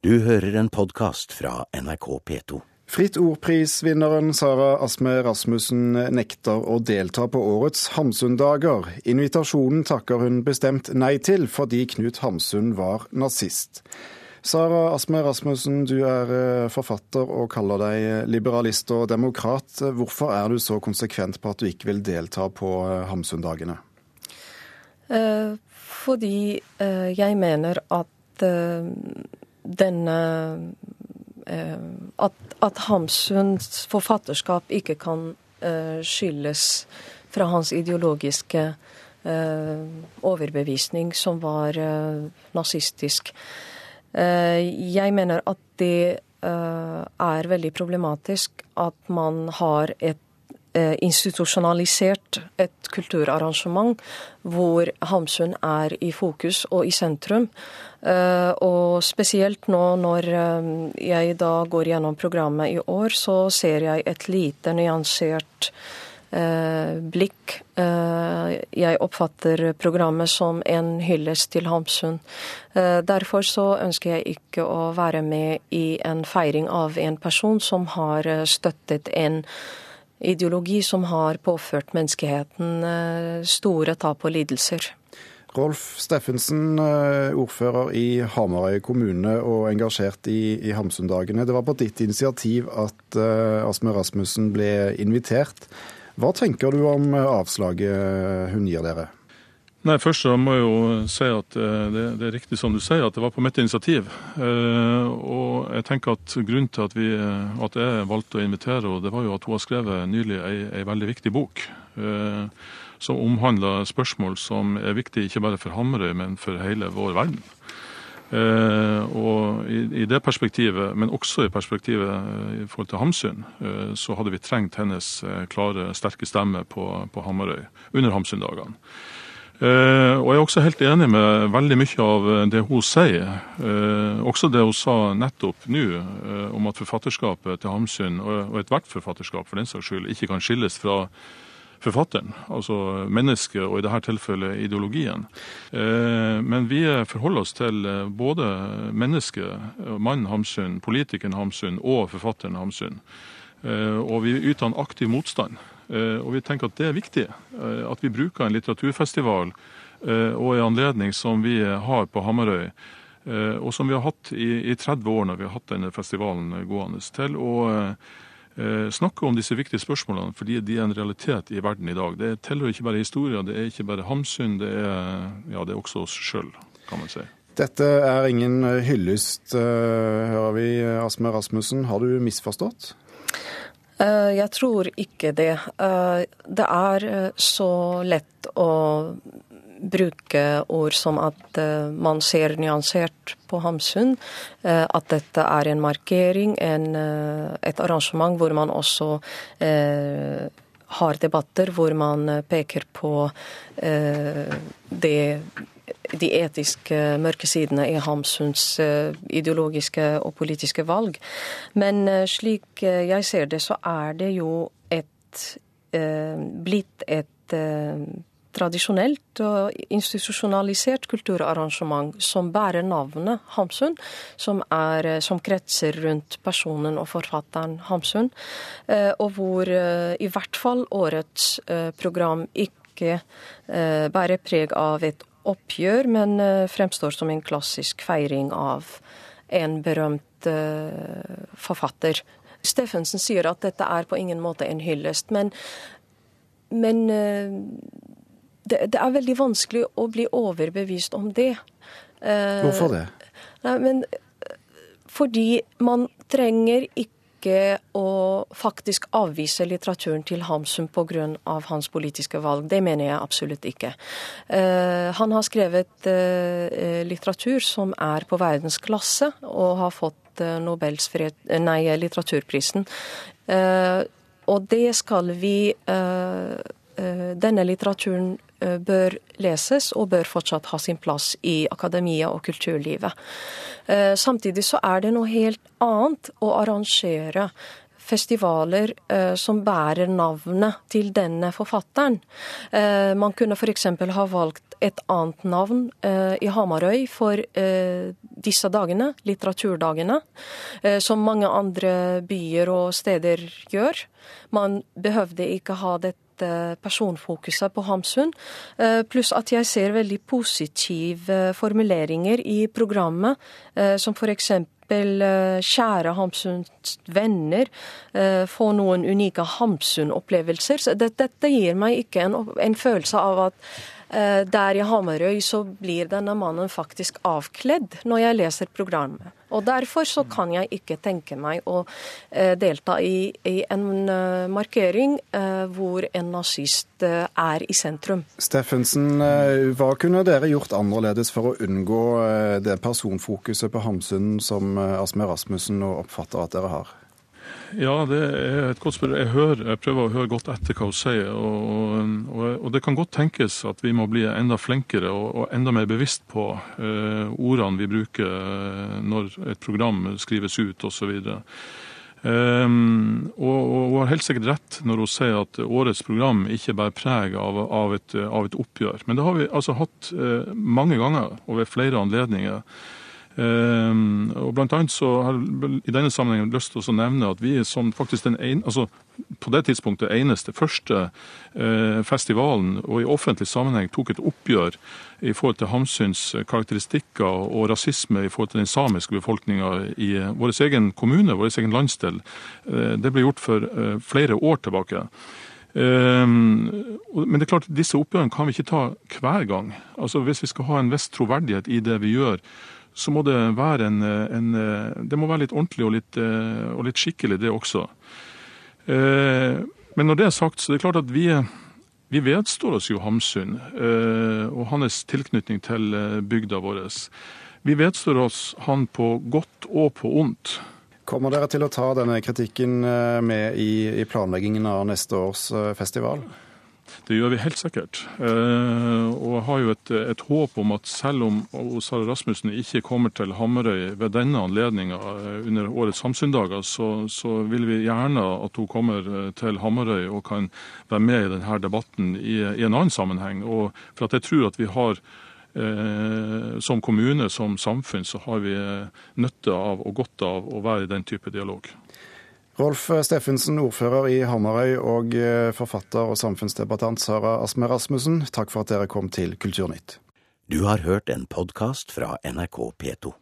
Du hører en podkast fra NRK P2. Fritt ordprisvinneren Sara Asme Rasmussen nekter å delta på årets Hamsun-dager. Invitasjonen takker hun bestemt nei til, fordi Knut Hamsun var nazist. Sara Asme Rasmussen, du er eh, forfatter og kaller deg liberalist og demokrat. Hvorfor er du så konsekvent på at du ikke vil delta på Hamsundagene? Hamsun-dagene? Eh, fordi jeg mener at denne eh, at, at, Hamsuns forfatterskap ikke kan uh, skyldes fra hans ideologiske uh, overbevisning, som var nazistisk. jeg mener at det er veldig problematisk at man har et Eh, institusjonalisert et kulturarrangement hvor Hamsun er i fokus og i sentrum. Eh, og spesielt nå når eh, jeg da går gjennom programmet i år, så ser jeg et lite nyansert blikk. Jeg oppfatter programmet som en hyllest til Hamsun. Derfor så ønsker jeg ikke å være med i en feiring av en person som har støttet en ideologi som har påført menneskeheten eh, store tap og lidelser. Rolf Steffensen, eh, ordfører i Hamarøy kommune og engasjert i, i Hamsundagene. Det var på ditt initiativ at uh, Asme Rasmussen ble invitert. Hva tenker du om avslaget hun gir dere? Nei, Først så må jeg jo si at eh, det, det, er riktig som du sier, at det var på mitt initiativ. Eh, og jeg tenker at Grunnen til at, vi, at jeg valgte å invitere det var jo at hun har skrevet nylig ei, ei veldig viktig bok. Eh, som omhandler spørsmål som er viktige ikke bare for Hamarøy, men for hele vår verden. og i, i, det perspektivet, men også i perspektivet i forhold til Hamsun, så hadde vi trengt hennes klare, sterke stemme på, på Hamarøy under Hamsun-dagene. Eh, og jeg er også helt enig med veldig mye av det hun sier. Eh, også det hun sa nettopp nå eh, om at forfatterskapet til Hamsun, og ethvert forfatterskap for den saks skyld, ikke kan skilles fra forfatteren, altså mennesket og i dette tilfellet ideologien. Men vi forholder oss til både mennesket, mannen Hamsun, politikeren Hamsun og forfatteren Hamsun. Og vi yter en aktiv motstand. Eh, og vi tenker at det er viktig eh, at vi bruker en litteraturfestival eh, og en anledning som vi har på Hamarøy, og som vi har hatt i, 30 år når vi har hatt denne festivalen gående, til å snakke om disse viktige spørsmålene, fordi de er en realitet i verden i dag. Det tilhører ikke bare historien, det er ikke bare Hamsun, det er, ja, det er også oss sjøl, kan man si. Dette er ingen hyllest, hører vi, Asme Rasmussen. Har du misforstått? Eh, jeg tror ikke det. Eh, det er eh, så lett å bruke ord som at man ser nyansert på Hamsun. At dette er en markering, en, et arrangement hvor man også har debatter hvor man peker på det de etiske mørke sidene i Hamsuns eh, ideologiske og politiske valg. Men eh, slik eh, jeg ser det, så er det jo et blitt et tradisjonelt og institusjonalisert kulturarrangement som bærer navnet Hamsun, som, er, som kretser rundt personen og forfatteren Hamsun, og hvor i hvert fall årets program ikke bærer preg av et oppgjør, men eh, fremstår som en klassisk feiring av en berømt uh, forfatter. Steffensen sier at dette er på ingen måte en hyllest, men, men uh, det, det, er veldig vanskelig å bli overbevist om det. Hvorfor det? Nei, men fordi man trenger ikke ikke å faktisk avvise litteraturen til Hamsun pga. hans politiske valg. Det mener jeg absolutt ikke. Uh, han har skrevet uh, litteratur som er på verdensklasse, og har fått uh, Nobels fred, nei, litteraturprisen. og det skal vi Denne litteraturen bør leses og bør fortsatt ha sin plass i akademia og kulturlivet. Eh, samtidig så er det noe helt annet å arrangere festivaler som bærer navnet til denne forfatteren. Man kunne f.eks. ha valgt et annet navn i Hamarøy for disse dagene, litteraturdagene, som mange andre byer og steder gjør. Man behøvde ikke ha dette personfokuset på Hamsun. Eh, pluss at jeg ser veldig positive formuleringer i programmet, eh, som f.eks. Eh, kjære Hamsuns venner, få noen unike Hamsun-opplevelser. Dette, gir meg ikke en, en følelse av at Eh, der i Hamarøy så blir denne mannen faktisk avkledd når jeg leser programmet. Og Derfor så kan jeg ikke tenke meg å eh, delta i, i en uh, markering hvor en nazist er i sentrum. Steffensen, hva kunne dere gjort annerledes for å unngå det personfokuset på Hamsun som Asmer Rasmussen nå oppfatter at dere har? Ja, det er et godt spørsmål. Jeg, hører, jeg prøver å høre godt etter hva hun sier. Og, og, og, det kan godt tenkes at vi må bli enda flinkere og, og enda mer bevisst på uh, ordene vi bruker uh, når et program skrives ut osv. Um, og, og hun har helt sikkert rett når hun sier at årets program ikke bærer preg av, av, et, av et, oppgjør. Men det har vi altså hatt uh, mange ganger og ved flere anledninger. Um, og blant annet så har jeg i denne sammenhengen lyst til å nevne at vi som faktisk den ene, altså på det tidspunktet eneste første uh, festivalen og i offentlig sammenheng tok et oppgjør i forhold til Hamsuns karakteristikker og rasisme i forhold til den samiske befolkninga i uh, vår egen kommune, vår egen landsdel. Uh, det ble gjort for flere år tilbake. Um, men det er klart, disse oppgjørene kan vi ikke ta hver gang. Altså Hvis vi skal ha en viss troverdighet i det vi gjør, så må det være en, en, Det må være litt ordentlig og litt, og litt skikkelig, det også. Eh, men når det er sagt, så er det klart at vi, vi vedstår oss jo Hamsun eh, og hans tilknytning til eh, bygda vår. Vi vedstår oss han på godt og på ondt. Kommer dere til å ta denne kritikken med i, i planleggingen av neste års festival? Det gjør vi helt sikkert. Eh, og jeg har jo et, et håp om at selv om Sara Rasmussen ikke kommer til Hamarøy ved denne anledninga eh, under årets Samsundager, så, så, vil vi gjerne at hun kommer eh, til Hamarøy og kan være med i denne debatten i, i en annen sammenheng. Og for at jeg tror at vi har som kommune, som samfunn, så har vi nytte av og godt av å være i den type dialog. Rolf Steffensen, ordfører i Hamarøy, og eh, forfatter og samfunnsdebattant Sara Asme Rasmussen, takk for at dere kom til Kulturnytt. Du har hørt en podkast fra NRK P2.